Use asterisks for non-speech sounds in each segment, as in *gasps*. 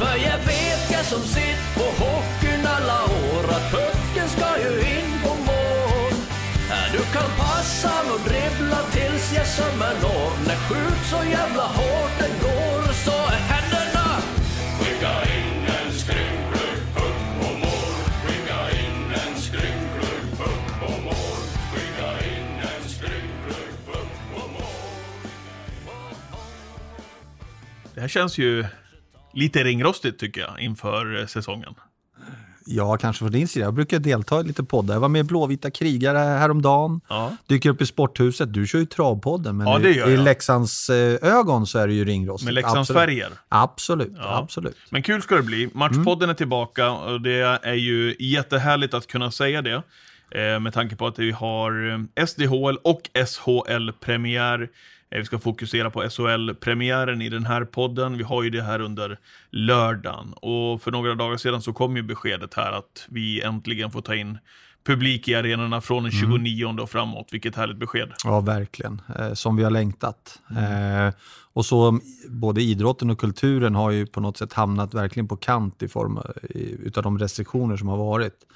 För jag vet jag som sitt på hockeyn alla år att pucken ska ju in på mål. Du kan passa och dribbla tills jag sömmer når. När skjut så jävla hårt den går så är händerna Skicka in en skrynklig puck på mål. Skicka in en skrynklig puck på mål. Skicka in en skrynklig puck på mål. Det här känns ju lite ringrostigt tycker jag inför eh, säsongen. Ja, kanske från din sida. Jag brukar delta i lite poddar. Jag var med i Blåvita krigare häromdagen. Ja. Dyker upp i Sporthuset. Du kör ju Travpodden, men Ja, i, i. Leksands eh, ögon så är det ju ringrostigt. Med Leksands Absolut. färger. Absolut, Ja. absolut. Men kul ska det bli. Matchpodden är tillbaka och det är ju jättehärligt att kunna säga det. Eh, med tanke på att vi har SDHL och SHL-premiär. Eh, vi ska fokusera på SHL-premiären i den här podden. Vi har ju det här under lördagen. Och för några dagar sedan så kom ju beskedet här att vi äntligen får ta in publik i arenorna från den 29 och framåt. Vilket härligt besked. Ja, verkligen. Eh, som vi har längtat. Mm. Eh, och så mm, både idrotten och kulturen har ju på något sätt hamnat verkligen på kant i form av, i, utav de restriktioner som har varit.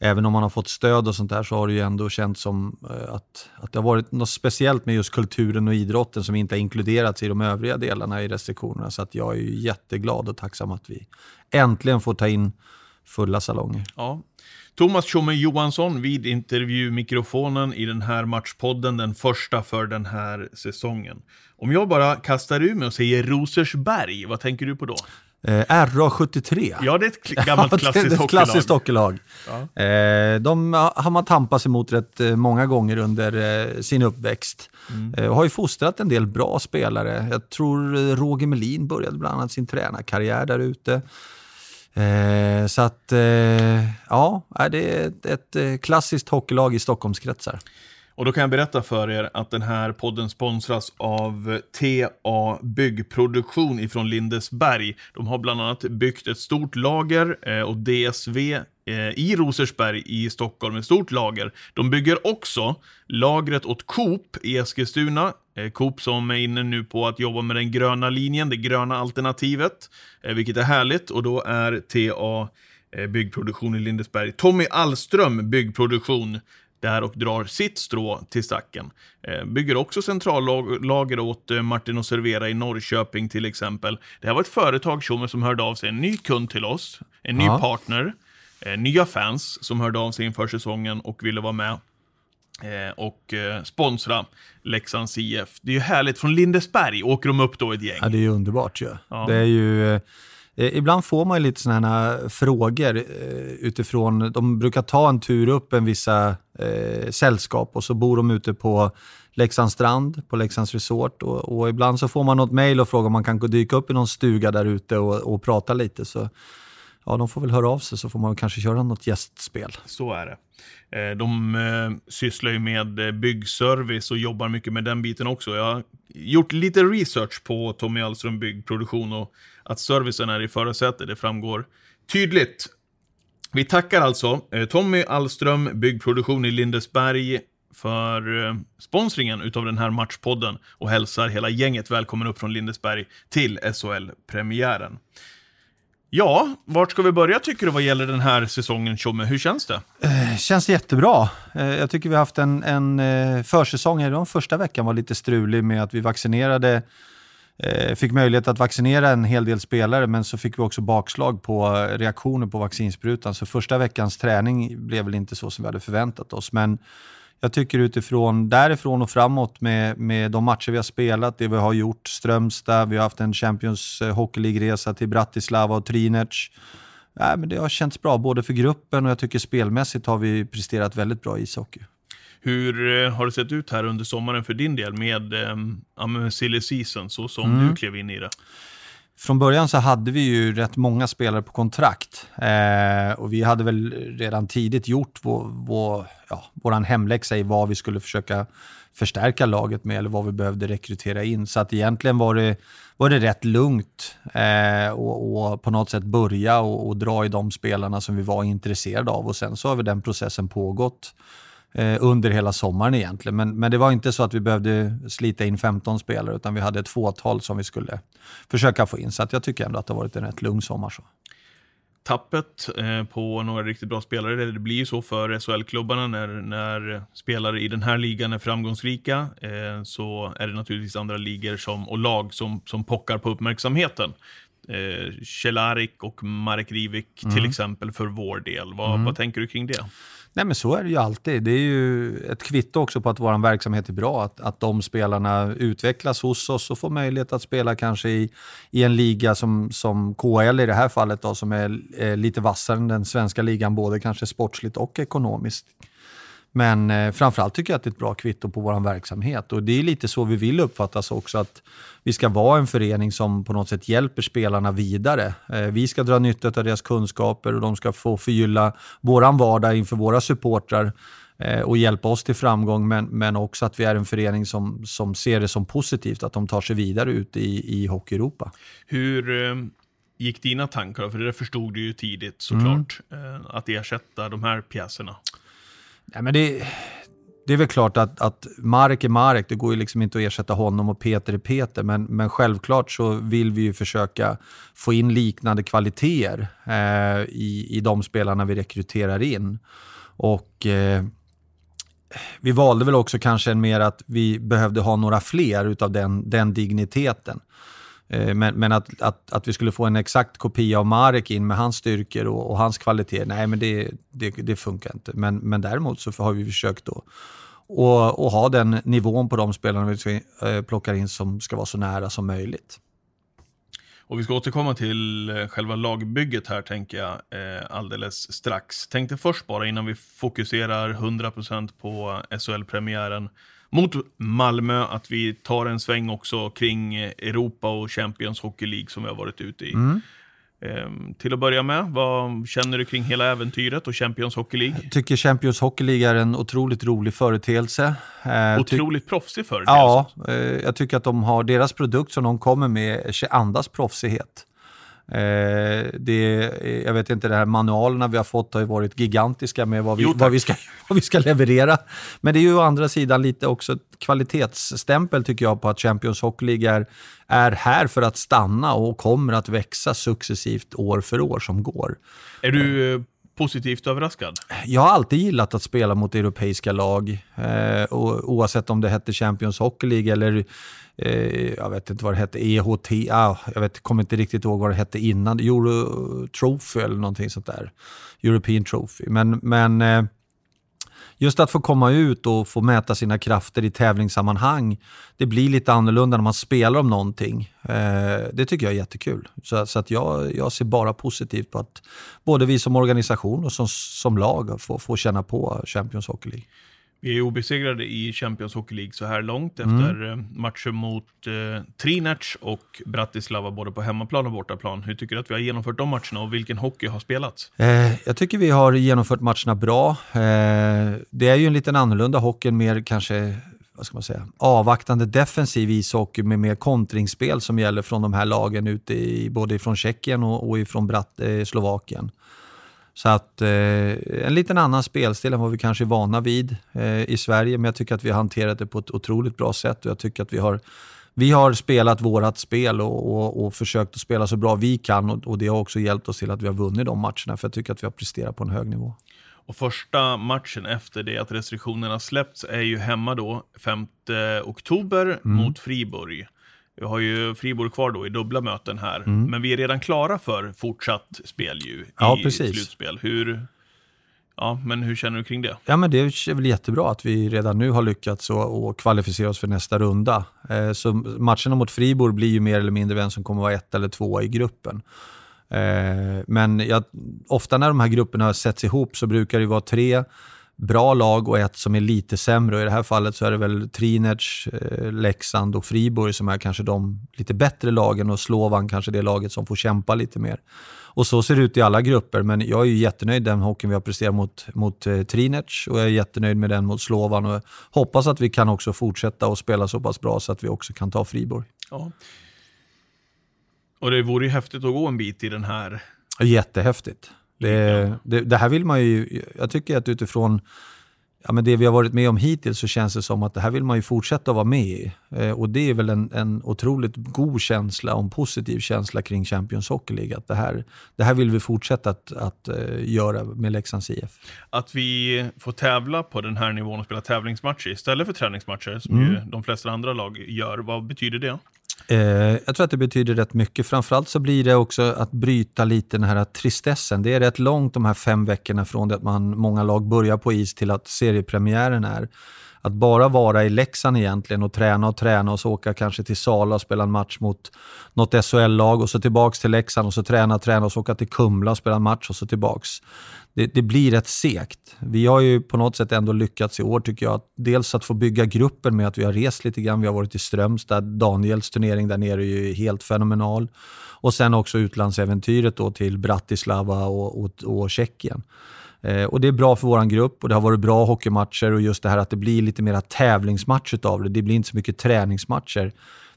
Även om man har fått stöd och sånt där så har det ju ändå känts som eh, att, att det har varit något speciellt med just kulturen och idrotten som inte har inkluderats i de övriga delarna i restriktionerna. Så att jag är ju jätteglad och tacksam att vi äntligen får ta in fulla salonger. Ja. Thomas Tjomme Johansson vid intervjumikrofonen i den här matchpodden, den första för den här säsongen. Om jag bara kastar ur mig och säger Rosersberg, vad tänker du på då? Eh, RA73. Ja, det är ett *laughs* gammalt Ja, klassiskt ett klassiskt hockeylag. Ja. Eh, de har man tampat sig mot rätt eh, många gånger under eh, sin uppväxt. Mm. Eh, har ju fostrat en del bra spelare. Jag tror eh, Roger Melin började bland annat sin tränarkarriär där ute. Eh, så att, ja, det är ett, ett klassiskt hockeylag i Stockholmskretsar. Och då kan jag berätta för er att den här podden sponsras av TA Byggproduktion ifrån Lindesberg. De har bland annat byggt ett stort lager eh, och DSV eh, i Rosersberg i Stockholm, ett stort lager. De bygger också lagret åt Coop i Eskilstuna. Eh, Coop som är inne nu på att jobba med den gröna linjen, det gröna alternativet, eh, vilket är härligt. Och då är TA eh, Byggproduktion i Lindesberg. Tommy Allström Byggproduktion där och drar sitt strå till stacken. Eh, bygger också centrallager åt eh, Martin och Servera i Norrköping till exempel. Det här var ett företag som hörde av sig, en ny kund till oss, en ny Ja. partner, eh, nya fans som hörde av sig inför säsongen och ville vara med och sponsra Leksands IF. Det är ju härligt, från Lindesberg åker de upp då ett gäng. Ja, det är ju underbart ju. Ja. Det är ju Eh, ibland får man ju lite sådana här eh, frågor eh, utifrån, de brukar ta en tur upp en vissa eh, sällskap och så bor de ute på Leksands strand, på Leksands resort och, och ibland så får man något mejl och frågar om man kan dyka upp i någon stuga där ute och, och prata lite. Så ja, de får väl höra av sig så får man kanske köra något gästspel. Så är det. De sysslar ju med byggservice och jobbar mycket med den biten också. Jag har gjort lite research på Tommy Alström Byggproduktion och att servicen är i förarsätet, det framgår tydligt. Vi tackar alltså eh, Tommy Allström Byggproduktion i Lindesberg för eh, sponsringen utav den här matchpodden och hälsar hela gänget välkommen upp från Lindesberg till SHL-premiären. Ja, vart ska vi börja tycker du vad gäller den här säsongen, Tjomme? Hur känns det? Eh, känns jättebra. Eh, Jag tycker vi har haft en, en eh, försäsong. Den första veckan var lite strulig med att vi vaccinerade, Eh, fick möjlighet att vaccinera en hel del spelare, men så fick vi också bakslag på reaktioner på vaccinsprutan. Så första veckans träning blev väl inte så som vi hade förväntat oss. Men jag tycker utifrån därifrån och framåt med, med de matcher vi har spelat, det vi har gjort, Strömstad, vi har haft en Champions Hockey League-resa till Bratislava och Trinec. Nej, men det har känts bra både för gruppen och jag tycker spelmässigt har vi presterat väldigt bra i ishockey. Hur eh, har det sett ut här under sommaren för din del med um, silly season, så som du klev in i det? Från början så hade vi ju rätt många spelare på kontrakt eh, och vi hade väl redan tidigt gjort vår, vår, ja, våran hemläxa i vad vi skulle försöka förstärka laget med eller vad vi behövde rekrytera in. Så att egentligen var det, var det rätt lugnt eh, och, och på något sätt börja och, och dra i de spelarna som vi var intresserade av och sen så har vi den processen pågått eh, Eh, under hela sommaren egentligen. Men, men det var inte så att vi behövde slita in 15 spelare utan vi hade ett fåtal som vi skulle försöka få in. Så att jag tycker ändå att det har varit en rätt lugn sommar. Så tappet eh, på några riktigt bra spelare. Det blir ju så för SHL-klubbarna när, när spelare i den här ligan är framgångsrika. Eh, så är det naturligtvis andra ligor som, och lag som, som pockar på uppmärksamheten. Eh, Kjelarik och Marek Rivik mm. till exempel för vår del. Vad, mm. vad tänker du kring det? Nej men så är det ju alltid. Det är ju ett kvitto också på att vår verksamhet är bra. Att, att de spelarna utvecklas hos oss och får möjlighet att spela kanske i, i en liga som, som KL i det här fallet då, som är, är lite vassare än den svenska ligan, både kanske sportsligt och ekonomiskt. Men eh, framförallt tycker jag att det är ett bra kvitto på vår verksamhet. Och Det är lite så vi vill uppfattas också, att vi ska vara en förening som på något sätt hjälper spelarna vidare. Eh, vi ska dra nytta av deras kunskaper och de ska få förgylla vår vardag inför våra supportrar eh, och hjälpa oss till framgång, men, men också att vi är en förening som, som ser det som positivt att de tar sig vidare ut i, i Hockey-Europa. Hur eh, gick dina tankar? För det förstod du ju tidigt såklart, mm. att ersätta de här pjäserna. Nej, men det, det är väl klart att, att Mark är Mark, det går ju liksom inte att ersätta honom och Peter är Peter, men, men självklart så vill vi ju försöka få in liknande kvaliteter eh, i, i de spelarna vi rekryterar in. Och eh, vi valde väl också kanske mer att vi behövde ha några fler utav den, den digniteten. Eh, men, men att, att, att vi skulle få en exakt kopia av Marek in med hans styrkor och, och hans kvalitet, nej men det, det, det, funkar inte. Men, men däremot så har vi försökt då och, och ha den nivån på de spelarna vi ska, eh, plockar in som ska vara så nära som möjligt. Och vi ska återkomma till eh, själva lagbygget här, tänker jag, eh, alldeles strax. Tänkte först bara, innan vi fokuserar 100% på SHL-premiären, mot Malmö, att vi tar en sväng också kring Europa och Champions Hockey League som vi har varit ute i. Mm. Ehm, till att börja med, vad känner du kring hela äventyret och Champions Hockey League? Jag tycker Champions Hockey League är en otroligt rolig företeelse. Eh, otroligt proffsig företeelse? Ja, eh, jag tycker att de har, deras produkt som de kommer med andas proffsighet. Eh, det, jag vet inte, de här manualerna vi har fått har ju varit gigantiska med vad vi, jo, vad vi, ska, *laughs* vad vi ska leverera. Men det är ju å andra sidan lite också ett kvalitetsstämpel tycker jag på att Champions Hockey League är, är här för att stanna och kommer att växa successivt år för år som går. Är du eh, positivt överraskad? Jag har alltid gillat att spela mot europeiska lag. Eh, oavsett om det hette Champions Hockey League eller eh, jag vet inte vad det hette, EHT, ah, jag vet, kommer inte riktigt ihåg vad det hette innan, Euro Trophy eller någonting sånt där. European Trophy. Men, men eh, just att få komma ut och få mäta sina krafter i tävlingssammanhang, det blir lite annorlunda när man spelar om någonting. Eh, det tycker jag är jättekul. Så, så att jag, jag ser bara positivt på att både vi som organisation och som, som lag får, får känna på Champions Hockey League. Vi är obesegrade i Champions Hockey League så här långt mm. efter mm. matcher mot eh, Trinac och Bratislava både på hemmaplan och bortaplan. Hur tycker du att vi har genomfört de matcherna och vilken hockey har spelats? Eh, jag tycker vi har genomfört matcherna bra. Eh, det är ju en liten annorlunda hockey, mer kanske vad ska man säga, avvaktande defensiv ishockey med mer kontringsspel som gäller från de här lagen ute i, både från Tjeckien och, och ifrån Brat, eh, Slovakien. Så att eh, en liten annan spelstil än vad vi kanske är vana vid eh, i Sverige, men jag tycker att vi har hanterat det på ett otroligt bra sätt och jag tycker att vi har vi har spelat vårt spel och, och, och, försökt att spela så bra vi kan och, och, det har också hjälpt oss till att vi har vunnit de matcherna för jag tycker att vi har presterat på en hög nivå. Och första matchen efter det att restriktionerna släppts är ju hemma då 5 oktober mm. mot Friburg. Vi har ju Fribourg kvar då i dubbla möten här, mm. men vi är redan klara för fortsatt spel ju ja, i precis. slutspel. Hur, ja, men hur känner du kring det? Ja, men det är väl jättebra att vi redan nu har lyckats och, och kvalificera oss för nästa runda. Eh, så matcherna mot Fribourg blir ju mer eller mindre vem som kommer vara ett eller två i gruppen. Eh, men jag, ofta när de här grupperna sätts ihop så brukar det vara tre bra lag och ett som är lite sämre. Och I det här fallet så är det väl Trinec, eh, Leksand och Friborg som är kanske de lite bättre lagen och Slovan kanske det laget som får kämpa lite mer. Och så ser det ut i alla grupper, men jag är ju jättenöjd med den hockeyn vi har presterat mot, mot eh, Trinec och jag är jättenöjd med den mot Slovan och hoppas att vi kan också fortsätta att spela så pass bra så att vi också kan ta Friborg. Ja. Och det vore ju häftigt att gå en bit i den här Jättehäftigt. Det, det, det, här vill man ju, jag tycker att utifrån ja, men det vi har varit med om hittills så känns det som att det här vill man ju fortsätta vara med i. Eh, och det är väl en, en otroligt god känsla och en positiv känsla kring Champions Hockey League. Att det, här, det här vill vi fortsätta att, att uh, göra med Leksands IF. Att vi får tävla på den här nivån och spela tävlingsmatcher istället för träningsmatcher, som mm. ju de flesta andra lag gör, vad betyder det? Eh, jag tror att det betyder rätt mycket. Framförallt så blir det också att bryta lite den här tristessen. Det är rätt långt de här fem veckorna från det att man, många lag börjar på is till att seriepremiären är. Att bara vara i Leksand egentligen och träna och träna och så åka kanske till Sala och spela en match mot något SHL-lag och så tillbaks till Leksand och så träna, träna och så åka till Kumla och spela en match och så tillbaks. Det, det, blir rätt segt. Vi har ju på något sätt ändå lyckats i år tycker jag. Dels att få bygga gruppen med att vi har rest lite grann. Vi har varit i Strömstad. Daniels turnering där nere är ju helt fenomenal. Och sen också utlandsäventyret då till Bratislava och, och, och Tjeckien. Eh, och Det är bra för vår grupp och det har varit bra hockeymatcher och just det här att det blir lite mer tävlingsmatch av det. Det blir inte så mycket träningsmatcher.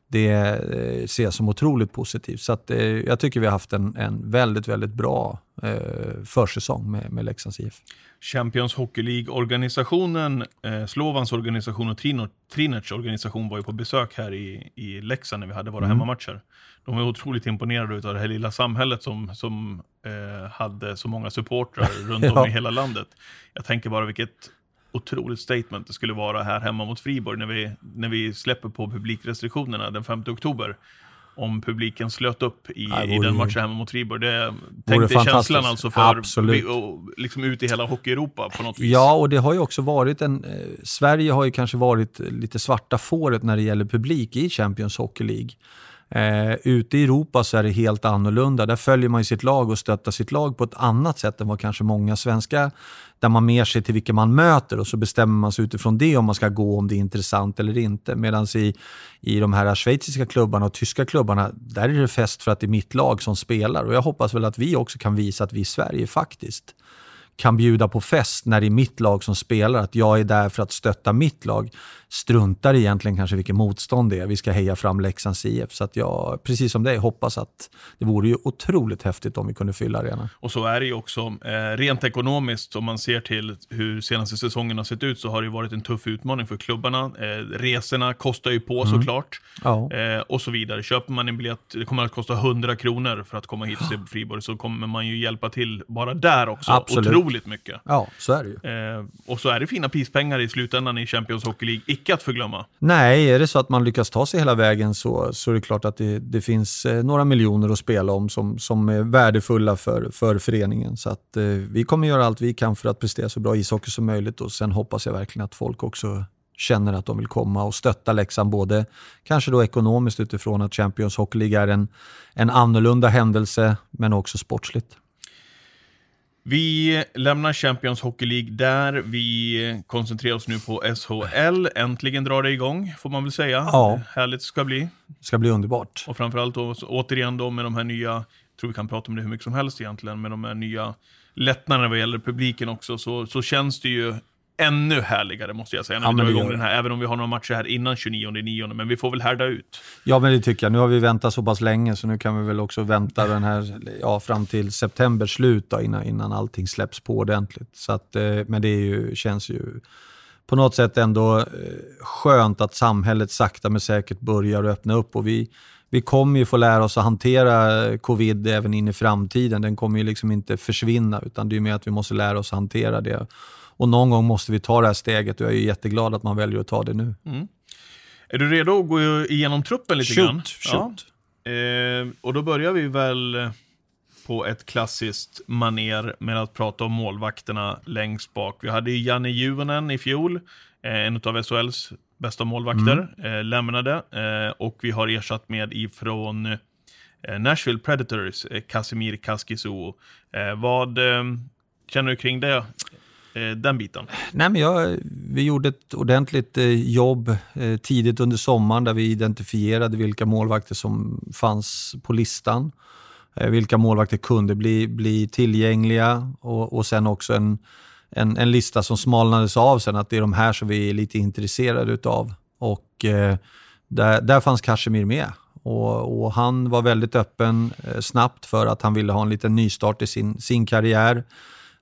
Det eh, ser jag som otroligt positivt. Så att, eh, jag tycker vi har haft en, en väldigt, väldigt bra eh, försäsong med, med Leksands IF. Champions Hockey League-organisationen, eh, Slovans organisation och Trinerts organisation var ju på besök här i, i Leksand när vi hade våra mm. hemmamatcher. De var otroligt imponerade av det här lilla samhället som, som eh, hade så många supportrar *laughs* runt om ja. i hela landet. Jag tänker bara vilket otroligt statement det skulle vara här hemma mot Friborg när vi, när vi släpper på publikrestriktionerna den 5 oktober om publiken slöt upp i, i den matchen hemma mot Friborg. Det, tänk dig känslan alltså för Absolut. liksom ut i hela Hockey-Europa på något vis. Ja, och det har ju också varit en... Eh, Sverige har ju kanske varit lite svarta fåret när det gäller publik i Champions Hockey League. Eh, ute i Europa så är det helt annorlunda. Där följer man sitt lag och stöttar sitt lag på ett annat sätt än vad kanske många svenska, där man mer ser till vilka man möter och så bestämmer man sig utifrån det om man ska gå, om det är intressant eller inte. Medan i, i de här schweiziska klubbarna och tyska klubbarna, där är det fest för att det är mitt lag som spelar. Och jag hoppas väl att vi också kan visa att vi i Sverige faktiskt kan bjuda på fest när det är mitt lag som spelar. Att jag är där för att stötta mitt lag. Struntar egentligen kanske vilket motstånd det är. Vi ska heja fram Leksands IF. Så att jag, precis som dig, hoppas att det vore ju otroligt häftigt om vi kunde fylla arenan. Och så är det ju också. Eh, rent ekonomiskt, om man ser till hur senaste säsongen har sett ut, så har det varit en tuff utmaning för klubbarna. Eh, resorna kostar ju på mm. såklart. Ja. Eh, och så vidare. Köper man en biljett, det kommer att kosta 100 kronor för att komma hit till *gasps* Friborg, så kommer man ju hjälpa till bara där också. Absolut. Otroligt mycket. Ja, så är det ju. Och så är det fina prispengar i slutändan i Champions Hockey League. Icke att förglömma. Nej, är det så att man lyckas ta sig hela vägen så, så är det klart att det, det finns eh, några miljoner att spela om som, som är värdefulla för, för föreningen. Så att, eh, vi kommer göra allt vi kan för att prestera så bra ishockey som möjligt och sen hoppas jag verkligen att folk också känner att de vill komma och stötta Leksand, både kanske då ekonomiskt utifrån att Champions Hockey League är en, en annorlunda händelse, men också sportsligt. Vi lämnar Champions Hockey League där. Vi koncentrerar oss nu på SHL. Äntligen drar det igång, får man väl säga. Ja. Härligt ska bli. Det ska bli underbart. Och framförallt då, återigen då med de här nya, jag tror vi kan prata om det hur mycket som helst egentligen, med de här nya lättnaderna vad gäller publiken också, så, så känns det ju ännu härligare måste jag säga, när ja, vi drar igång den här. Även om vi har några matcher här innan 29 men vi får väl härda ut. Ja, men det tycker jag. Nu har vi väntat så pass länge, så nu kan vi väl också vänta den här, ja, fram till september slut då, innan, innan allting släpps på ordentligt. Så att, eh, men det är ju, känns ju på något sätt ändå eh, skönt att samhället sakta men säkert börjar öppna upp. Och vi, vi kommer ju få lära oss att hantera covid även in i framtiden. Den kommer ju liksom inte försvinna, utan det är mer att vi måste lära oss att hantera det. Och någon gång måste vi ta det här steget och jag är jätteglad att man väljer att ta det nu. Mm. Är du redo att gå igenom truppen lite shoot, grann? Shoot. Ja. Eh, och då börjar vi väl på ett klassiskt maner med att prata om målvakterna längst bak. Vi hade Janne Juvonen i fjol, eh, en av SHLs bästa målvakter, mm. eh, lämnade. Eh, och vi har ersatt med ifrån eh, Nashville Predators, eh, Casimir Kaskisu. vad känner du kring det? Eh, den biten? Nej, men jag, vi gjorde ett ordentligt eh, jobb eh, tidigt under sommaren där vi identifierade vilka målvakter som fanns på listan. Vilka målvakter kunde bli, bli tillgängliga och, och sen också en, en, en, lista som smalnades av sen att det är de här som vi är lite intresserade utav. Och eh, där, där fanns Kashmir med. Och, och, han var väldigt öppen eh, snabbt för att han ville ha en liten nystart i sin, sin karriär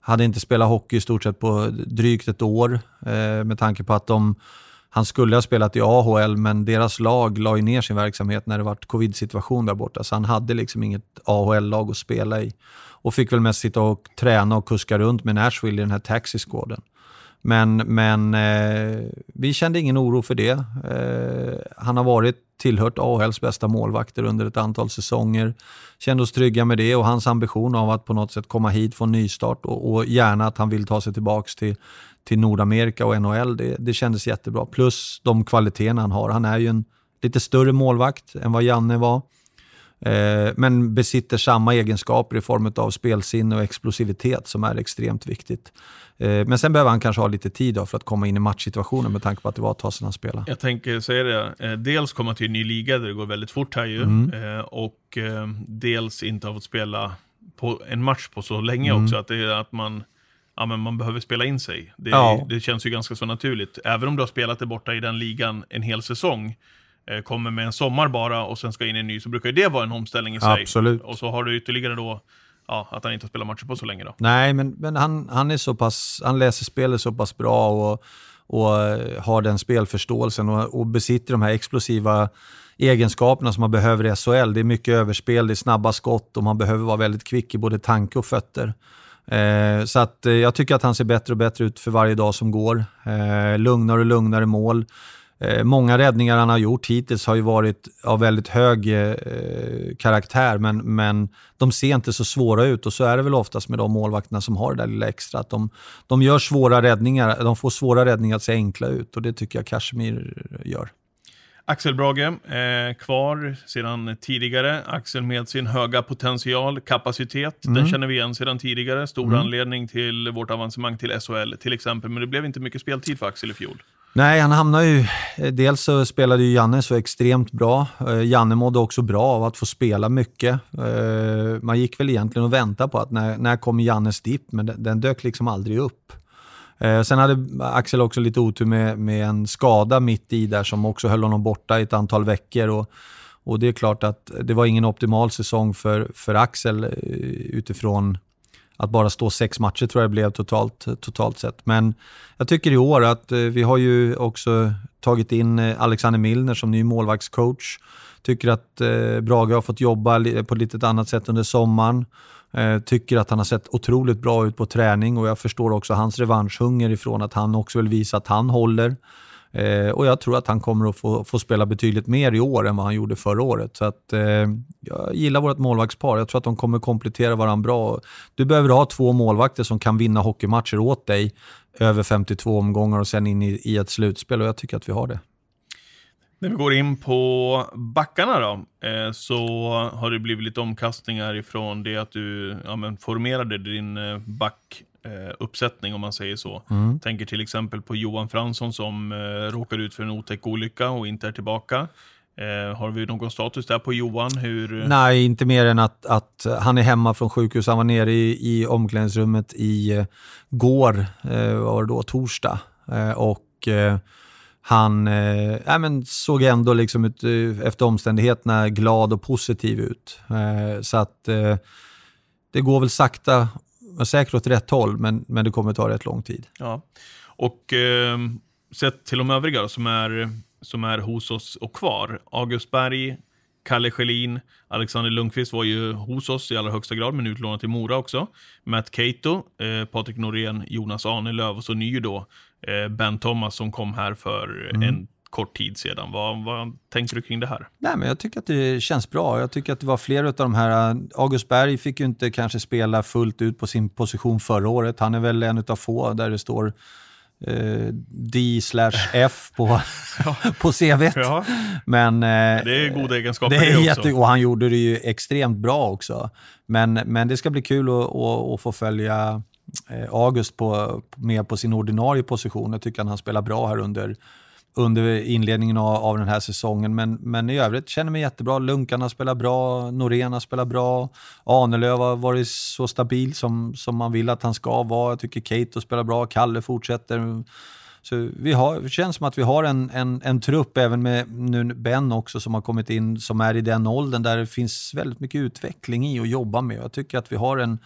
hade inte spelat hockey i stort sett på drygt ett år eh, med tanke på att de han skulle ha spelat i AHL, men deras lag la ju ner sin verksamhet när det var covid-situation där borta, så han hade liksom inget AHL-lag att spela i. Och fick väl mest sitta och träna och kuska runt med Nashville i den här taxiskåden. Men, men eh, vi kände ingen oro för det. Eh, han har varit tillhört AHLs bästa målvakter under ett antal säsonger. Kände oss trygga med det och hans ambition av att på något sätt komma hit, få en nystart och, och gärna att han vill ta sig tillbaka till, till Nordamerika och NHL, det, det kändes jättebra. Plus de kvaliteterna han har. Han är ju en lite större målvakt än vad Janne var. Eh, men besitter samma egenskaper i form av spelsinne och explosivitet som är extremt viktigt. Eh, men sen behöver han kanske ha lite tid för att komma in i matchsituationen med tanke på att det var ett tag sedan han spelade. Jag tänker säga det, eh, dels komma till en ny liga där det går väldigt fort här ju, mm. och dels inte ha fått spela på en match på så länge mm. också. Att, det, att man, ja, men man behöver spela in sig. Det, ja. det känns ju ganska så naturligt. Även om du har spelat det borta i den ligan en hel säsong, kommer med en sommar bara och sen ska in i en ny, så brukar ju det vara en omställning i sig. Absolut. Och så har du ytterligare då ja, att han inte har spelat matcher på så länge. Då. Nej, men, men han, han, är så pass, han läser spelet så pass bra och, och eh, har den spelförståelsen och, och besitter de här explosiva egenskaperna som man behöver i SHL. Det är mycket överspel, det är snabba skott och man behöver vara väldigt kvick i både tanke och fötter. Eh, så att, eh, jag tycker att han ser bättre och bättre ut för varje dag som går. Eh, lugnare och lugnare mål. Eh, många räddningar han har gjort hittills har ju varit av väldigt hög eh, karaktär, men, men de ser inte så svåra ut och så är det väl oftast med de målvakterna som har det där lilla extra. Att de, de gör svåra räddningar, de får svåra räddningar att se enkla ut och det tycker jag Kashmir gör. Axel Brage, eh, kvar sedan tidigare. Axel med sin höga potential, kapacitet, mm. den känner vi igen sedan tidigare. Stor mm. anledning till vårt avancemang till SHL till exempel, men det blev inte mycket speltid för Axel i fjol. Nej, han hamnade ju... Eh, dels så spelade ju Janne så extremt bra. Eh, Janne mådde också bra av att få spela mycket. Eh, man gick väl egentligen och väntade på att när, när kommer Jannes dipp, men den, den dök liksom aldrig upp. Sen hade Axel också lite otur med, med en skada mitt i där som också höll honom borta i ett antal veckor. Och, och det är klart att det var ingen optimal säsong för, för Axel utifrån att bara stå sex matcher tror jag det blev totalt, totalt sett. Men jag tycker i år att eh, vi har ju också tagit in eh, Alexander Milner som ny målvaktscoach. Tycker att eh, Brage har fått jobba på ett lite annat sätt under sommaren. Eh, tycker att han har sett otroligt bra ut på träning och jag förstår också hans revanschhunger ifrån att han också vill visa att han håller. Eh, och jag tror att han kommer att få, få, spela betydligt mer i år än vad han gjorde förra året. Så att, eh, jag gillar vårt målvaktspar. Jag tror att de kommer komplettera varandra bra. Du behöver ha två målvakter som kan vinna hockeymatcher åt dig över 52 omgångar och sen in i, i ett slutspel och jag tycker att vi har det. När vi går in på backarna då, eh, så har det blivit lite omkastningar ifrån det att du ja, men formerade din eh, back eh, uppsättning om man säger så. Mm. Tänker till exempel på Johan Fransson som eh, råkar ut för en otäck olycka och inte är tillbaka. Eh, har vi någon status där på Johan? Hur... Nej, inte mer än att, att han är hemma från sjukhus. Han var nere i, i omklädningsrummet i eh, går, eh, var det då, torsdag. Eh, och eh, han eh, äh, men såg ändå liksom ut, eh, efter omständigheterna glad och positiv ut. Eh, så att eh, det går väl sakta men säkert åt rätt håll, men, men det kommer ta rätt lång tid. Ja, och eh, sett till de övriga som är, som är hos oss och kvar. August Berg, Kalle Schelin, Alexander Lundqvist var ju hos oss i allra högsta grad, men utlånad till Mora också. Matt Cato, eh, Patrik Norén, Jonas Ahnelöv och så ny då eh, Ben Thomas som kom här för mm. en kort tid sedan. Vad, vad tänker du kring det här? Nej, men jag tycker att det känns bra. Jag tycker att det var flera av de här... August Berg fick ju inte kanske spela fullt ut på sin position förra året. Han är väl en av få där det står eh, D slash F på, *laughs* på CVt. Ja. Men, eh, det är goda egenskaper det, är det jätte, Och han gjorde det ju extremt bra också. Men, men det ska bli kul att, att, att få följa eh, August på, med på sin ordinarie position. Jag tycker att han spelar bra här under under inledningen av, av den här säsongen. Men, men i övrigt känner mig jättebra. Lunkarna spelar bra, Norena spelar bra, Ahnelöv har varit så stabil som, som man vill att han ska vara. Jag tycker Kato spelar bra, Kalle fortsätter. Så vi har, det känns som att vi har en, en, en trupp, även med nu Ben också, som har kommit in, som är i den åldern där det finns väldigt mycket utveckling i att jobba med. Jag tycker att vi har en,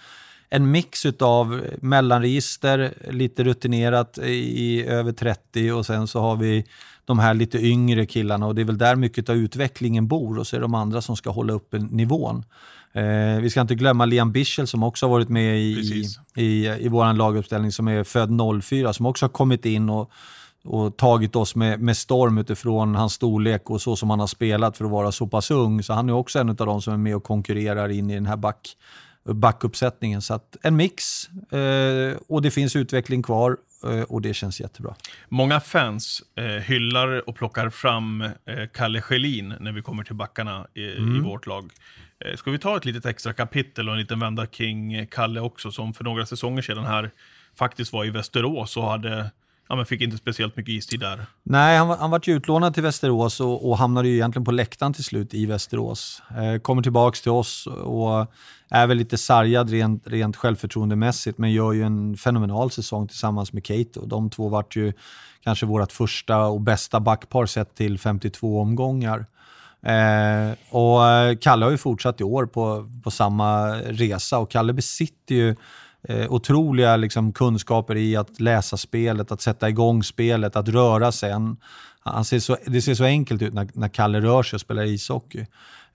en mix av mellanregister, lite rutinerat i över 30 och sen så har vi de här lite yngre killarna och det är väl där mycket av utvecklingen bor och så är det de andra som ska hålla upp nivån. Eh, vi ska inte glömma Liam Bischel som också har varit med i, i, i, i vår laguppställning som är född 04 som också har kommit in och, och tagit oss med, med storm utifrån hans storlek och så som han har spelat för att vara så pass ung. Så han är också en av de som är med och konkurrerar in i den här back, backuppsättningen. Så en mix eh, och det finns utveckling kvar eh, och det känns jättebra. Många fans eh, hyllar och plockar fram eh, Kalle Schelin när vi kommer till backarna i, mm. i vårt lag. Eh, ska vi ta ett litet extra kapitel och en liten vända kring Kalle också, som för några säsonger sedan här faktiskt var i Västerås och hade ja, men fick inte speciellt mycket istid där. Nej, han, han var ju utlånad till Västerås och, och hamnade ju egentligen på läktaren till slut i Västerås. Eh, kommer tillbaka till oss och är väl lite sargad rent, rent självförtroendemässigt, men gör ju en fenomenal säsong tillsammans med Keito. De två vart ju kanske vårt första och bästa backpar sett till 52 omgångar. Eh, och Kalle har ju fortsatt i år på, på samma resa och Kalle besitter ju eh, otroliga liksom, kunskaper i att läsa spelet, att sätta igång spelet, att röra sig. Han, han ser så, det ser så enkelt ut när, när Kalle rör sig och spelar ishockey.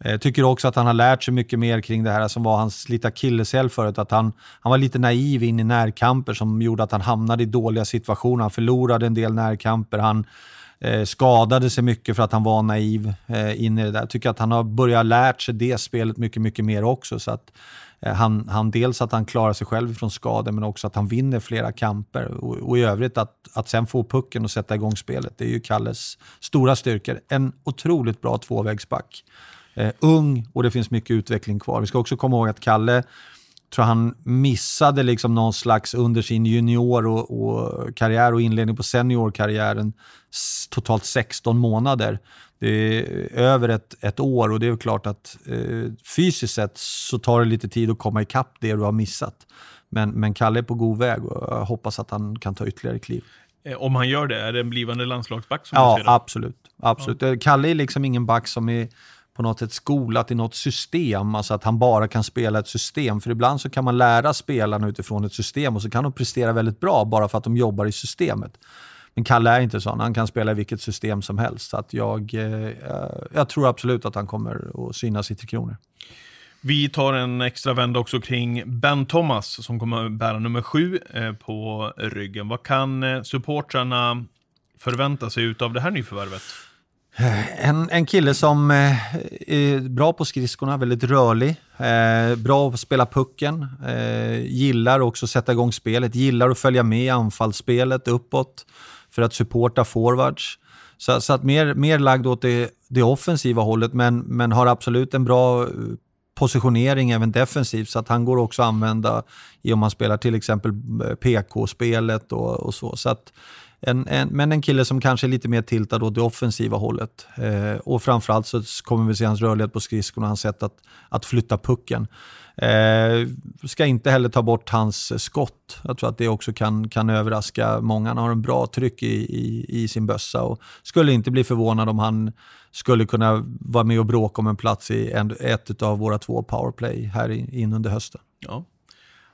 Jag tycker också att han har lärt sig mycket mer kring det här som var hans lilla akilleshäl förut. Att han, han var lite naiv in i närkamper som gjorde att han hamnade i dåliga situationer. Han förlorade en del närkamper. Han eh, skadade sig mycket för att han var naiv eh, in i det där. Jag tycker att han har börjat lärt sig det spelet mycket, mycket mer också. Så att, Eh, han, han, dels att han klarar sig själv från skador, men också att han vinner flera kamper. Och, och, i övrigt att, att sen få pucken och sätta igång spelet, det är ju Kalles stora styrkor. En otroligt bra tvåvägsback. Eh, ung och det finns mycket utveckling kvar. Vi ska också komma ihåg att Kalle tror han missade liksom någon slags under sin junior och, och karriär och inledning på seniorkarriären totalt 16 månader. Det är över ett, ett år och det är klart att eh, fysiskt sett så tar det lite tid att komma ikapp det du har missat. Men, men Kalle är på god väg och jag hoppas att han kan ta ytterligare kliv. Eh, om han gör det, är det en blivande landslagsback? Som ja, absolut. absolut. Ja. Kalle är liksom ingen back som är på något sätt skolat i något system, alltså att han bara kan spela ett system. För ibland så kan man lära spelarna utifrån ett system och så kan de prestera väldigt bra bara för att de jobbar i systemet. Men Kalle är inte sån, han kan spela i vilket system som helst. Så att jag, eh, jag tror absolut att han kommer att synas i Tre Kronor. Vi tar en extra vända också kring Ben Thomas som kommer bära nummer sju eh, på ryggen. Vad kan eh, supportrarna förvänta sig av det här nyförvärvet? En, en kille som är bra på skridskorna, väldigt rörlig, bra på att spela pucken, gillar också att sätta igång spelet, gillar att följa med i anfallsspelet uppåt för att supporta forwards. Så, så att mer, mer lagd åt det, det offensiva hållet, men, men har absolut en bra eh, positionering även defensivt, så att han går också att använda i om man spelar till exempel eh, PK-spelet och, och så. så att, en, en, men en kille som kanske är lite mer tiltad åt det offensiva hållet. Eh, och framförallt så kommer vi se hans rörlighet på skridskorna och hans sätt att, att flytta pucken. Eh, ska inte heller ta bort hans skott. Jag tror att det också kan, kan överraska många. Han har en bra tryck i, i, i sin bössa och skulle inte bli förvånad om han skulle kunna vara med och bråka om en plats i en, ett av våra två powerplay här in under hösten. Ja.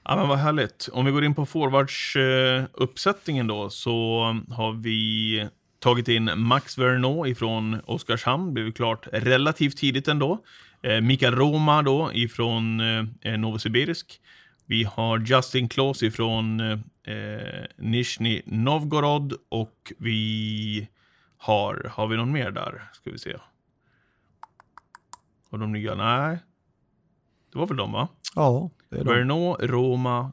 Ja, men vad härligt. Om vi går in på forwardsuppsättningen då, så har vi tagit in Max Verneau ifrån Oskarshamn, blev klart relativt tidigt ändå. Eh, Mikael Roma då ifrån eh, Novosibirsk. Vi har Justin Klaus ifrån eh, Nizjnij Novgorod och vi har, har vi någon mer där? Ska vi se. Och de nya? Nej. Det var väl de va? Ja. Verneau, Roma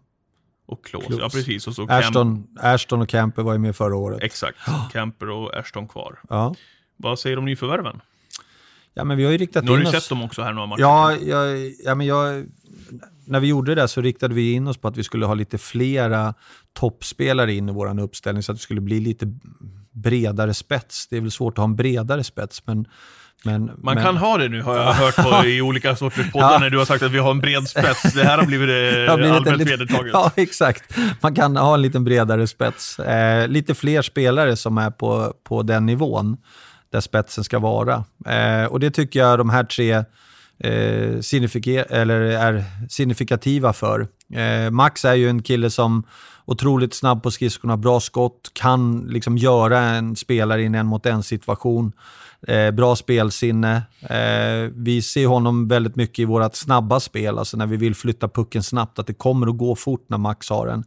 och Klose. Ja, precis. Och så Ashton, Ashton och Camper var ju med förra året. Exakt. *gasps* Camper och Ashton kvar. Ja. Vad säger om nyförvärven? Ja, men vi har ju riktat nu har in du oss... sett dem också här några matcher. Ja, jag, ja, men jag... När vi gjorde det så riktade vi in oss på att vi skulle ha lite flera toppspelare in i vår uppställning så att det skulle bli lite bredare spets. Det är väl svårt att ha en bredare spets, men men, Man men... kan ha det nu, har jag hört på, *laughs* i olika sorters poddar, ja. när du har sagt att vi har en bred spets. Det här har blivit, det blivit allmänt vedertaget. Ja, exakt. Man kan ha en lite bredare spets. Eh, lite fler spelare som är på, på den nivån, där spetsen ska vara. Eh, och det tycker jag de här tre eh, eller är signifikativa för. Eh, Max är ju en kille som otroligt snabb på skridskorna, bra skott, kan liksom göra en spelare i en en mot en situation. Eh, bra spelsinne. Eh, vi ser honom väldigt mycket i vårt snabba spel, alltså när vi vill flytta pucken snabbt, att det kommer att gå fort när Max har den.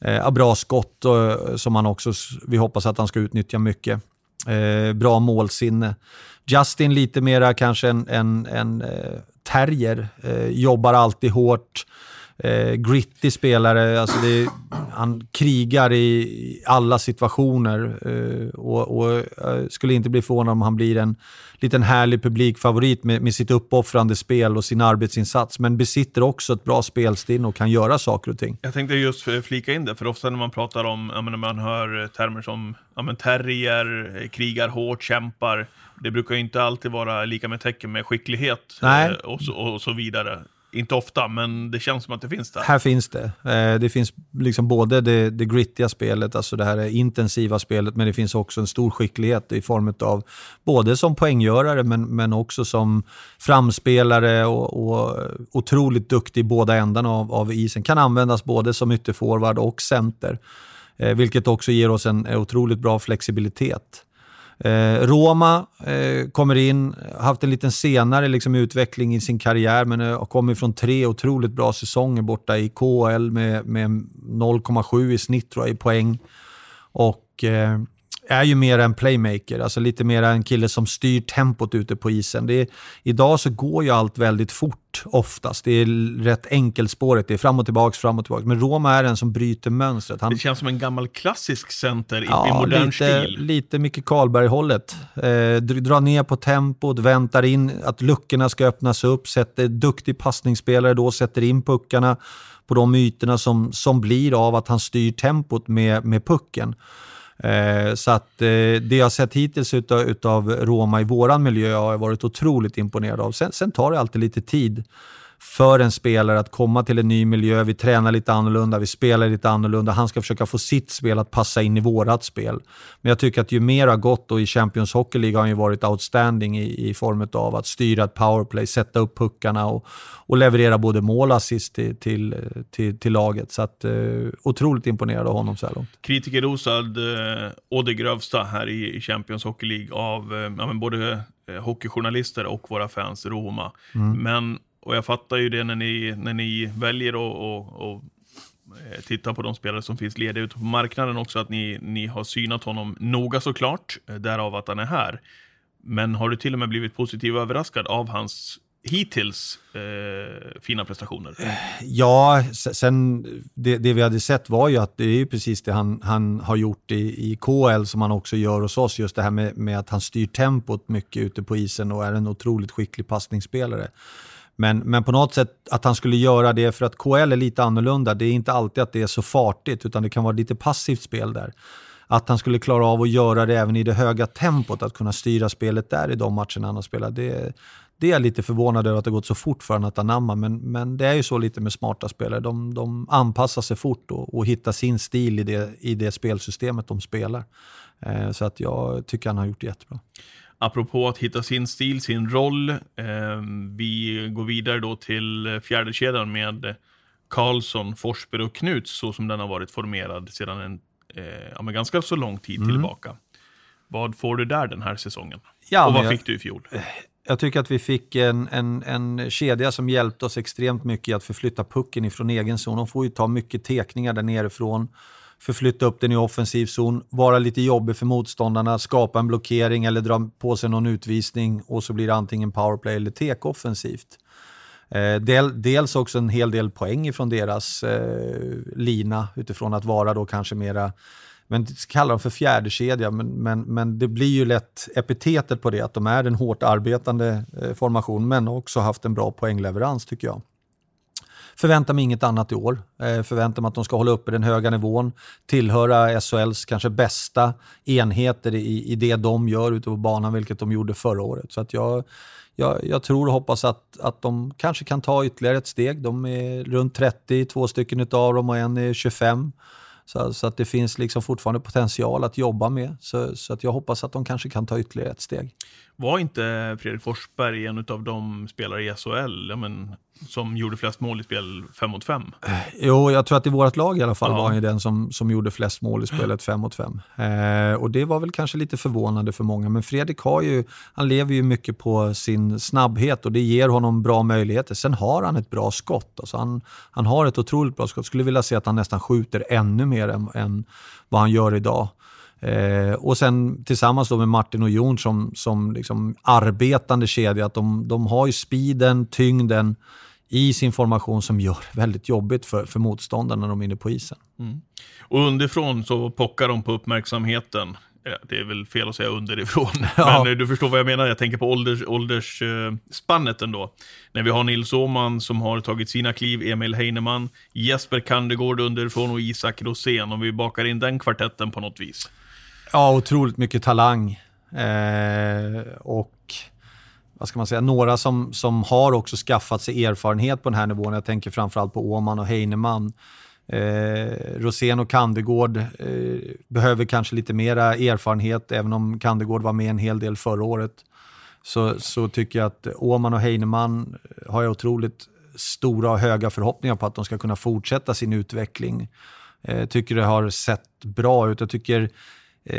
Eh, bra skott och, som han också, vi hoppas att han ska utnyttja mycket. Eh, bra målsinne. Justin lite mera kanske en, en, en eh, terrier, eh, jobbar alltid hårt eh, gritty spelare. Alltså det, han krigar i alla situationer eh, och, och jag skulle inte bli förvånad om han blir en liten härlig publikfavorit med, med sitt uppoffrande spel och sin arbetsinsats, men besitter också ett bra spelsinne och kan göra saker och ting. Jag tänkte just flika in det, för ofta när man pratar om, ja, när man hör termer som ja, terrier, krigar hårt, kämpar, det brukar ju inte alltid vara lika med tecken med skicklighet eh, och, så, och så vidare. Inte ofta, men det känns som att det finns där. Här finns det. Eh, det finns liksom både det, det grittiga spelet, alltså det här intensiva spelet, men det finns också en stor skicklighet i form av både som poänggörare, men, men också som framspelare och, och otroligt duktig i båda ändarna av, av isen. Kan användas både som ytterforward och center, eh, vilket också ger oss en otroligt bra flexibilitet. Eh, Roma eh, kommer in, haft en lite senare liksom, utveckling i sin karriär men eh, har kommit från tre otroligt bra säsonger borta i KL med, med 0,7 i snitt tror jag, i poäng. Och eh, är ju mer en playmaker, alltså lite mer en kille som styr tempot ute på isen. Är, idag så går ju allt väldigt fort oftast. Det är rätt enkelspårigt, det är fram och tillbaka, fram och tillbaka. Men Roma är den som bryter mönstret. Han, det känns som en gammal klassisk center i, ja, i modern lite, stil. Lite Micke Karlberg-hållet. Eh, dra ner på tempot, väntar in att luckorna ska öppnas upp, sätter duktig passningsspelare då, sätter in puckarna på de ytorna som, som blir av att han styr tempot med, med pucken. Eh, så att eh, det jag sett hittills utav, utav Roma i våran miljö har jag varit otroligt imponerad av. Sen, sen tar det alltid lite tid för en spelare att komma till en ny miljö. Vi tränar lite annorlunda, vi spelar lite annorlunda. Han ska försöka få sitt spel att passa in i vårat spel. Men jag tycker att ju mer har gått och i Champions Hockey League har han ju varit outstanding i, i form av att styra ett powerplay, sätta upp puckarna och, och leverera både mål och assist till, till, till, till laget. Så att, uh, otroligt imponerad av honom så här långt. Kritikerrosad uh, Odde Grövsta här i, i Champions Hockey League av uh, både hockeyjournalister och våra fans Roma. Mm. Men och jag fattar ju det när ni, när ni väljer att och eh, titta på de spelare som finns lediga ute på marknaden också, att ni, ni har synat honom noga såklart, eh, därav att han är här. Men har du till och med blivit positivt överraskad av hans hittills eh, fina prestationer? Eh, ja, sen det, det, vi hade sett var ju att det är ju precis det han, han har gjort i, i KL som han också gör hos oss. Just det här med, med att han styr tempot mycket ute på isen och är en otroligt skicklig passningsspelare. Men, men på något sätt att han skulle göra det för att KL är lite annorlunda. Det är inte alltid att det är så fartigt utan det kan vara lite passivt spel där. Att han skulle klara av att göra det även i det höga tempot, att kunna styra spelet där i de matcherna han har spelat. Det, det är jag lite förvånad över att det gått så fort för honom att anamma. Men, men det är ju så lite med smarta spelare. De, de anpassar sig fort och, och hittar sin stil i det, i det spelsystemet de spelar. Eh, så att jag tycker han har gjort det jättebra. Apropå att hitta sin stil, sin roll. Eh, vi går vidare då till fjärdekedjan med Karlsson, Forsberg och Knuts så som den har varit formerad sedan en eh, ja, men ganska så lång tid mm. tillbaka. Vad får du där den här säsongen? Ja, och vad jag, fick du i fjol? Jag tycker att vi fick en, en, en kedja som hjälpte oss extremt mycket i att förflytta pucken ifrån egen zon. De får ju ta mycket tekningar där nerifrån förflytta upp den i offensiv zon, vara lite jobbig för motståndarna, skapa en blockering eller dra på sig någon utvisning och så blir det antingen powerplay eller tek offensivt. Eh, del, dels också en hel del poäng från deras eh, lina utifrån att vara då kanske mera men kallar dem för fjärdekedja, men, men, men det blir ju lätt epitetet på det, att de är en hårt arbetande eh, formation, men också haft en bra poängleverans tycker jag. Förväntar mig inget annat i år. Eh, förväntar mig att de ska hålla uppe den höga nivån, tillhöra SHLs kanske bästa enheter i, i det de gör ute på banan, vilket de gjorde förra året. Så att jag, jag, jag, tror och hoppas att, att de kanske kan ta ytterligare ett steg. De är runt 30, två stycken av dem och en är 25. Så, så, att det finns liksom fortfarande potential att jobba med. Så, så, att jag hoppas att de kanske kan ta ytterligare ett steg. Var inte Fredrik Forsberg en av de spelare i SHL ja, men, som gjorde flest mål i spel 5 mot 5? Jo, jag tror att i vårt lag i alla fall Ja. var han ju den som, som gjorde flest mål i spelet 5 mot 5. Eh, och det var väl kanske lite förvånande för många, men Fredrik har ju, han lever ju mycket på sin snabbhet och det ger honom bra möjligheter. Sen har han ett bra skott. Alltså han, han har ett otroligt bra skott. Skulle vilja se att han nästan skjuter ännu mer än, än vad han gör idag. Eh, och sen tillsammans med Martin och Jon som, som liksom arbetande kedja, att de, de har ju speeden, tyngden i sin formation som gör det *laughs* väldigt jobbigt för, för motståndarna när de är inne på isen. Och underifrån så pockar de på uppmärksamheten. Det är väl fel att säga underifrån, *laughs* Ja. men eh, du förstår vad jag menar. Jag tänker på ålders, åldersspannet ändå. När vi har Nils Åhman som har tagit sina kliv, Emil Heinemann, Jesper Kandegård underifrån och Isak Rosén. Om vi bakar in den kvartetten på något vis. Ja, otroligt mycket talang. Eh, och vad ska man säga, några som, som har också skaffat sig erfarenhet på den här nivån. Jag tänker framförallt på Åman och Heinemann. Eh, Rosén och Kandegård eh, behöver kanske lite mera erfarenhet, även om Kandegård var med en hel del förra året. Så, så tycker jag att Åman och Heinemann har jag otroligt stora och höga förhoppningar på att de ska kunna fortsätta sin utveckling. Eh, tycker det har sett bra ut. Jag tycker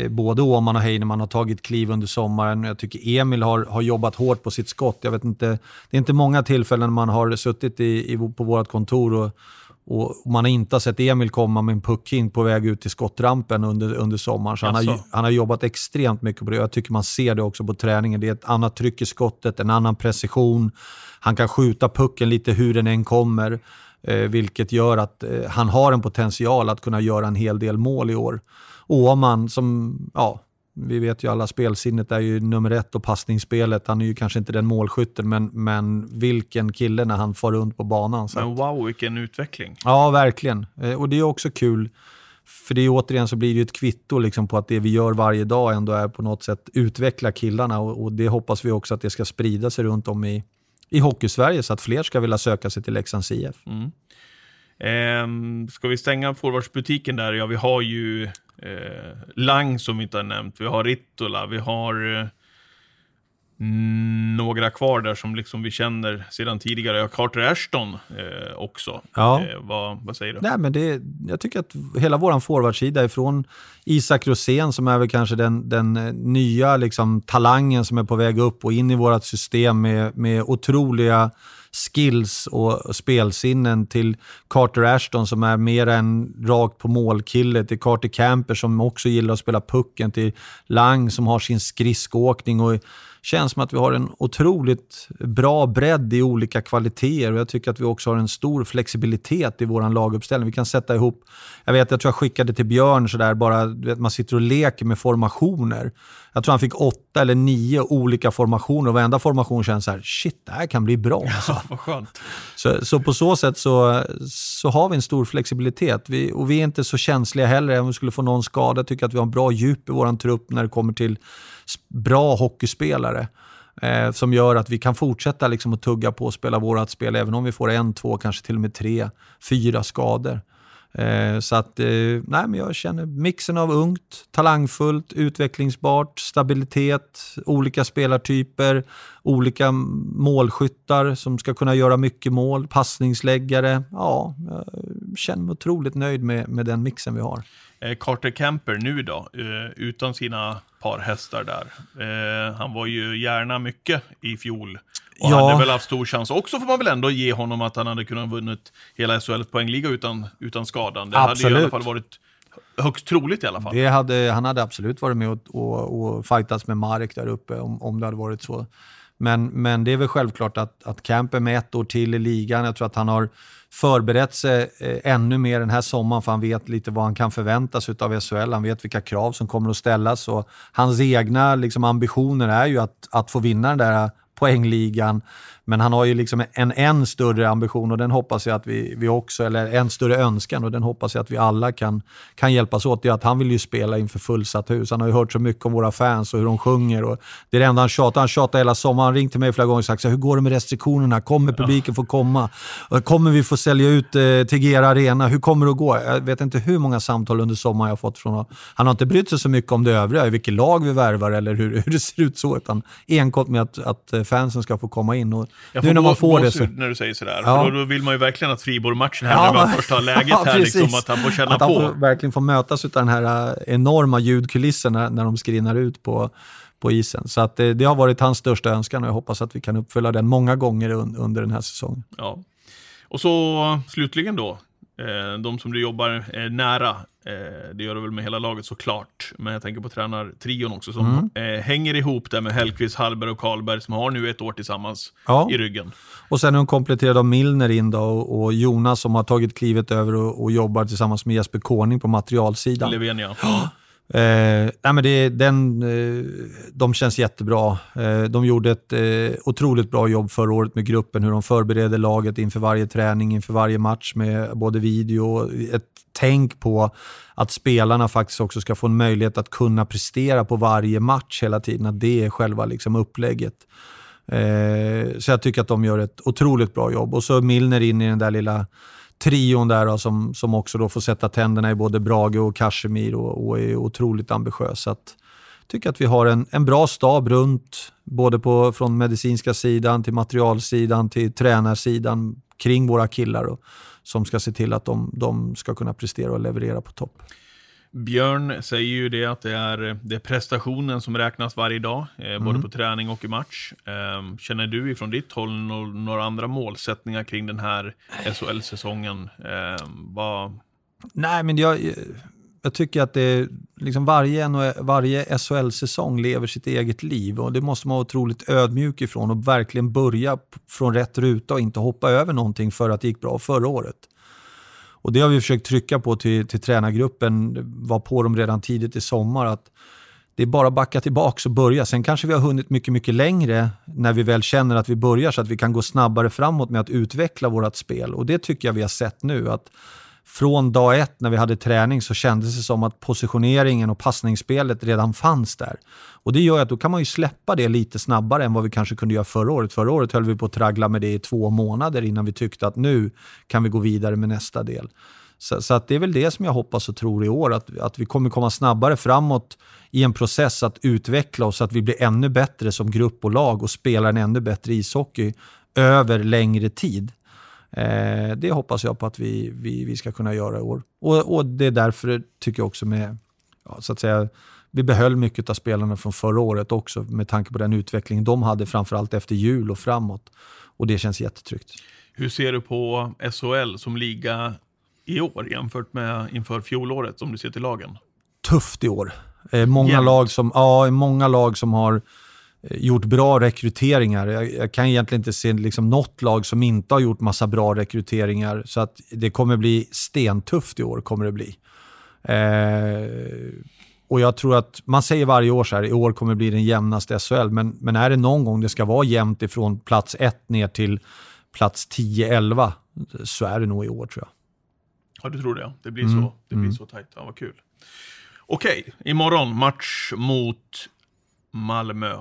både Åman och Heinemann har tagit kliv under sommaren. Jag tycker Emil har, har jobbat hårt på sitt skott. Jag vet inte, det är inte många tillfällen man har suttit i, i, på vårt kontor och, och man har inte sett Emil komma med en puck in på väg ut till skottrampen under, under sommaren. Så han, har, han har jobbat extremt mycket på det. Jag tycker man ser det också på träningen. Det är ett annat tryck i skottet, en annan precision. Han kan skjuta pucken lite hur den än kommer. Eh, vilket gör att eh, han har en potential att kunna göra en hel del mål i år. Åman som, ja, vi vet ju alla spelsinnet är ju nummer ett och passningsspelet. Han är ju kanske inte den målskytten, men, men vilken kille när han far runt på banan. Så Men wow, vilken utveckling. ja, verkligen. Eh, Och det är också kul, för det är återigen så blir det ju ett kvitto liksom på att det vi gör varje dag ändå är på något sätt utveckla killarna och, och det hoppas vi också att det ska sprida sig runt om i, i Hockeysverige så att fler ska vilja söka sig till Leksands IF. Mm. Ehm, ska vi stänga forwardsbutiken där? Ja, vi har ju eh, Lang som vi inte har nämnt. Vi har Rittola. Vi har eh, några kvar där som liksom vi känner sedan tidigare. Ja, Carter Ashton eh, också. Ja. Eh, vad, vad säger du? Nej, men det, jag tycker att hela vår forwardsida ifrån Isak Rosén som är väl kanske den, den eh, nya liksom, talangen som är på väg upp och in i vårt system med, med otroliga skills och spelsinnen till Carter Ashton som är mer en rakt på målkille, till Carter Camper som också gillar att spela pucken, till Lang som har sin skridskoåkning och känns som att vi har en otroligt bra bredd i olika kvaliteter och jag tycker att vi också har en stor flexibilitet i vår laguppställning. Vi kan sätta ihop, jag vet, jag tror jag skickade till Björn sådär bara, du vet, man sitter och leker med formationer. Jag tror han fick åtta eller nio olika formationer och varenda formation känns så här, shit, det här kan bli bra. Alltså. Vad skönt. Så, så på så sätt så, så har vi en stor flexibilitet. Vi, och vi är inte så känsliga heller om vi skulle få någon skada. Jag tycker att vi har en bra djup i vår trupp när det kommer till bra hockeyspelare. Eh, som gör att vi kan fortsätta liksom att tugga på och spela vårt spel även om vi får en, två, kanske till och med tre, fyra skador. Eh, så att, eh, nej men jag känner mixen av ungt, talangfullt, utvecklingsbart, stabilitet, olika spelartyper, olika målskyttar som ska kunna göra mycket mål, passningsläggare. Ja, jag känner mig otroligt nöjd med, med den mixen vi har. Eh, Carter Camper nu då, eh, utan sina par hästar där. Eh, han var ju gärna mycket i fjol. Och Ja. hade väl haft stor chans också, får man väl ändå ge honom att han hade kunnat vunnit hela SHLs poängliga utan, utan skadan. Det hade ju i alla Absolut. fall varit högst troligt i alla fall. Hade, han hade absolut varit med och, och, och fightats med Marek där uppe om, om det hade varit så. Men, men det är väl självklart att, att Camper med ett år till i ligan, jag tror att han har förberett sig eh, ännu mer den här sommaren för han vet lite vad han kan förvänta sig av SHL. Han vet vilka krav som kommer att ställas och hans egna liksom, ambitioner är ju att, att få vinna den där poängligan. Men han har ju liksom en än större ambition och den hoppas jag att vi, vi också, eller en större önskan och den hoppas jag att vi alla kan, kan hjälpas åt. Det är att han vill ju spela inför fullsatt hus. Han har ju hört så mycket om våra fans och hur de sjunger. Och det är det enda han tjatar. Han tjatar hela sommaren. Han ringt till mig flera gånger och sagt så hur går det med restriktionerna? Kommer publiken få komma? Kommer vi få sälja ut eh, Tegera Arena? Hur kommer det att gå? Jag vet inte hur många samtal under sommaren jag har fått från honom. Han har inte brytt sig så mycket om det övriga, vilket lag vi värvar eller hur, *laughs* hur det ser ut så, utan enkom med att, att fansen ska få komma in. Och nu när man får det så... när du säger sådär. Ja. För då, då vill man ju verkligen att Friborg-matchen händer ja, man först har *laughs* läget ja, här, liksom, att han får känna att på. Han får, verkligen får mötas av den här äh, enorma ljudkulissen när, när de skrinar ut på, på isen. Så att det, det, har varit hans största önskan och jag hoppas att vi kan uppfylla den många gånger un, under den här säsongen. Ja. Och så slutligen då, eh, de som du jobbar eh, nära, eh, det gör du väl med hela laget såklart, men jag tänker på tränartrion också som mm. hänger ihop där med Hellkvist, Hallberg och Karlberg som har nu ett år tillsammans ja. i ryggen. Och sen är hon kompletterad av Milner in då, och, Jonas som har tagit klivet över och, och jobbar tillsammans med Jesper Koning på materialsidan. Löfven ja. Eh, nej men det, den, eh, de känns jättebra. Eh, de gjorde ett eh, otroligt bra jobb förra året med gruppen, hur de förbereder laget inför varje träning, inför varje match med både video och ett tänk på att spelarna faktiskt också ska få en möjlighet att kunna prestera på varje match hela tiden. Att det är själva liksom upplägget. Eh, så jag tycker att de gör ett otroligt bra jobb. Och så Milner in i den där lilla trion där då, som, som också då får sätta tänderna i både Brage och Kashmir och, och är otroligt ambitiös. Så att, tycker att vi har en, en bra stab runt, både på, från medicinska sidan till materialsidan till tränarsidan kring våra killar då, som ska se till att de, de ska kunna prestera och leverera på topp. Björn säger ju det att det är, det är prestationen som räknas varje dag, eh, mm. både på träning och i match. Eh, känner du ifrån ditt håll några andra målsättningar kring den här SHL-säsongen? Eh, vad... Nej, men jag, jag tycker att det liksom varje, varje SHL-säsong lever sitt eget liv och det måste man vara otroligt ödmjuk ifrån och verkligen börja från rätt ruta och inte hoppa över någonting för att det gick bra förra året. Och det har vi försökt trycka på till, till tränargruppen, var på dem redan tidigt i sommar, att det är bara att backa tillbaka och börja. Sen kanske vi har hunnit mycket, mycket längre när vi väl känner att vi börjar så att vi kan gå snabbare framåt med att utveckla vårt spel. Och det tycker jag vi har sett nu. att från dag ett när vi hade träning så kändes det som att positioneringen och passningsspelet redan fanns där. Och Det gör att då kan man ju släppa det lite snabbare än vad vi kanske kunde göra förra året. Förra året höll vi på att traggla med det i två månader innan vi tyckte att nu kan vi gå vidare med nästa del. Så, så att det är väl det som jag hoppas och tror i år, att, att vi kommer komma snabbare framåt i en process att utveckla oss, så att vi blir ännu bättre som grupp och lag och spelar en ännu bättre ishockey över längre tid. Eh, det hoppas jag på att vi, vi, vi ska kunna göra i år. Och, och det är därför, tycker jag också, med, ja, så att säga, vi behöll mycket av spelarna från förra året också med tanke på den utveckling de hade framförallt efter jul och framåt. Och det känns jättetryggt. Hur ser du på SHL som liga i år jämfört med inför fjolåret om du ser till lagen? Tufft i år. Eh, många, lag som, ja, många lag som har gjort bra rekryteringar. Jag, jag, kan egentligen inte se liksom något lag som inte har gjort massa bra rekryteringar. Så att det kommer bli stentufft i år. kommer det bli. Eh, och jag tror att, man säger varje år så här, i år kommer det bli den jämnaste SHL, men, men är det någon gång det ska vara jämnt ifrån plats 1 ner till plats 10-11 så är det nog i år tror jag. Ja, du tror det? Det blir mm. så, det blir mm. så tajt. Ja, vad kul. Okej, imorgon match mot Malmö.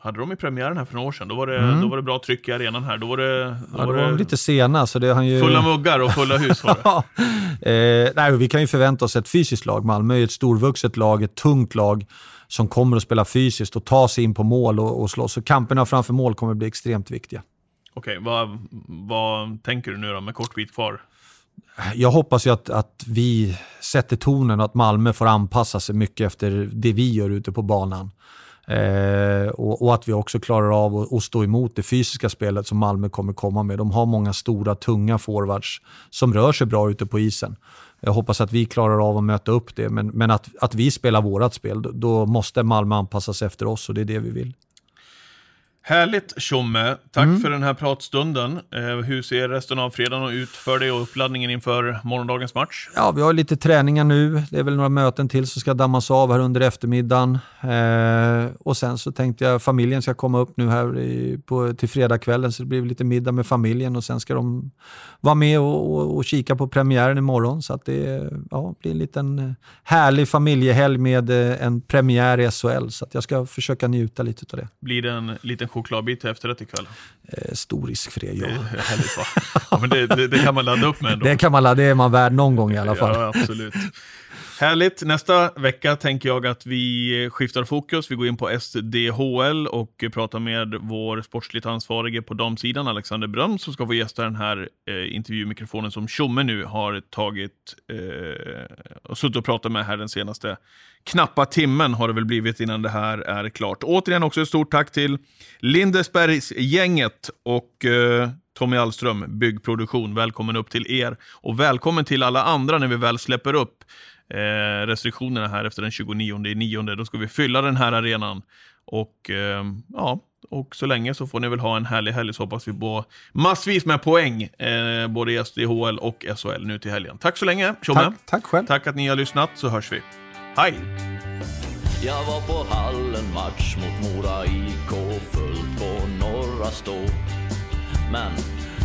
Hade de i premiären här för några år sedan. Då var det, mm. då var det bra tryck i arenan här. Då var det, då ja, var det var lite sena. Så det han ju... Fulla muggar och fulla hus var det. *laughs* eh, nej, vi kan ju förvänta oss ett fysiskt lag. Malmö är ett storvuxet lag, ett tungt lag som kommer att spela fysiskt och ta sig in på mål och, och slåss. Så kamperna framför mål kommer att bli extremt viktiga. Okej, vad, vad tänker du nu då med kort bit kvar? Jag hoppas ju att, att vi sätter tonen och att Malmö får anpassa sig mycket efter det vi gör ute på banan. Eh, och, och, att vi också klarar av att, att, stå emot det fysiska spelet som Malmö kommer komma med. De har många stora, tunga forwards som rör sig bra ute på isen. Jag hoppas att vi klarar av att möta upp det, men, men att, att vi spelar vårt spel, då måste Malmö anpassa sig efter oss och det är det vi vill. Härligt Tjomme, tack mm. för den här pratstunden. Eh, hur ser resten av fredagen ut för dig och uppladdningen inför morgondagens match? Ja, vi har lite träningar nu. Det är väl några möten till som ska dammas av här under eftermiddagen. Eh, och sen så tänkte jag familjen ska komma upp nu här i, på, till fredagskvällen så det blir lite middag med familjen och sen ska de vara med och, och, och kika på premiären imorgon. Så att det ja, blir en liten härlig familjehelg med eh, en premiär i SHL. Så att jag ska försöka njuta lite av det. Blir det en liten chokladbit till efterrätt ikväll? Eh, stor risk för det, ja. Det, härligt, va? ja men det, det, det, kan man ladda upp med ändå. Det kan man ladda, det är man värd någon gång i alla fall. Ja, absolut. Härligt. Nästa vecka tänker jag att vi skiftar fokus. Vi går in på SDHL och pratar med vår sportsligt ansvarige på damsidan, Alexander Bröm, som ska få gästa den här eh, intervjumikrofonen som Tjomme nu har tagit eh, och suttit och pratat med här den senaste knappa timmen har det väl blivit innan det här är klart. Återigen också ett stort tack till Lindesbergsgänget och eh, Tommy Allström, Byggproduktion. Välkommen upp till er och välkommen till alla andra när vi väl släpper upp eh, restriktionerna här efter den 29 nionde. Då ska vi fylla den här arenan. Och eh, ja, och så länge så får ni väl ha en härlig helg så hoppas vi på massvis med poäng eh, både i SDHL och SHL nu till helgen. Tack så länge, Tjomme. Tack, tack själv. Tack att ni har lyssnat så hörs vi. Hej! Jag var på hallen match mot Mora IK fullt på Norra Stå. Men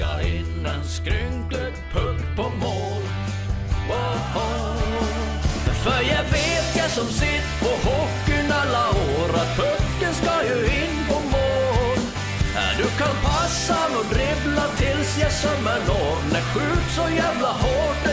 Skicka in en skrynklig puck på mål. Woho. För jag vet, jag som sitt på hockeyn alla år, att pucken ska ju in på mål. Du kan passa och dribbla tills jag sömmer når, när skjut så jävla hårt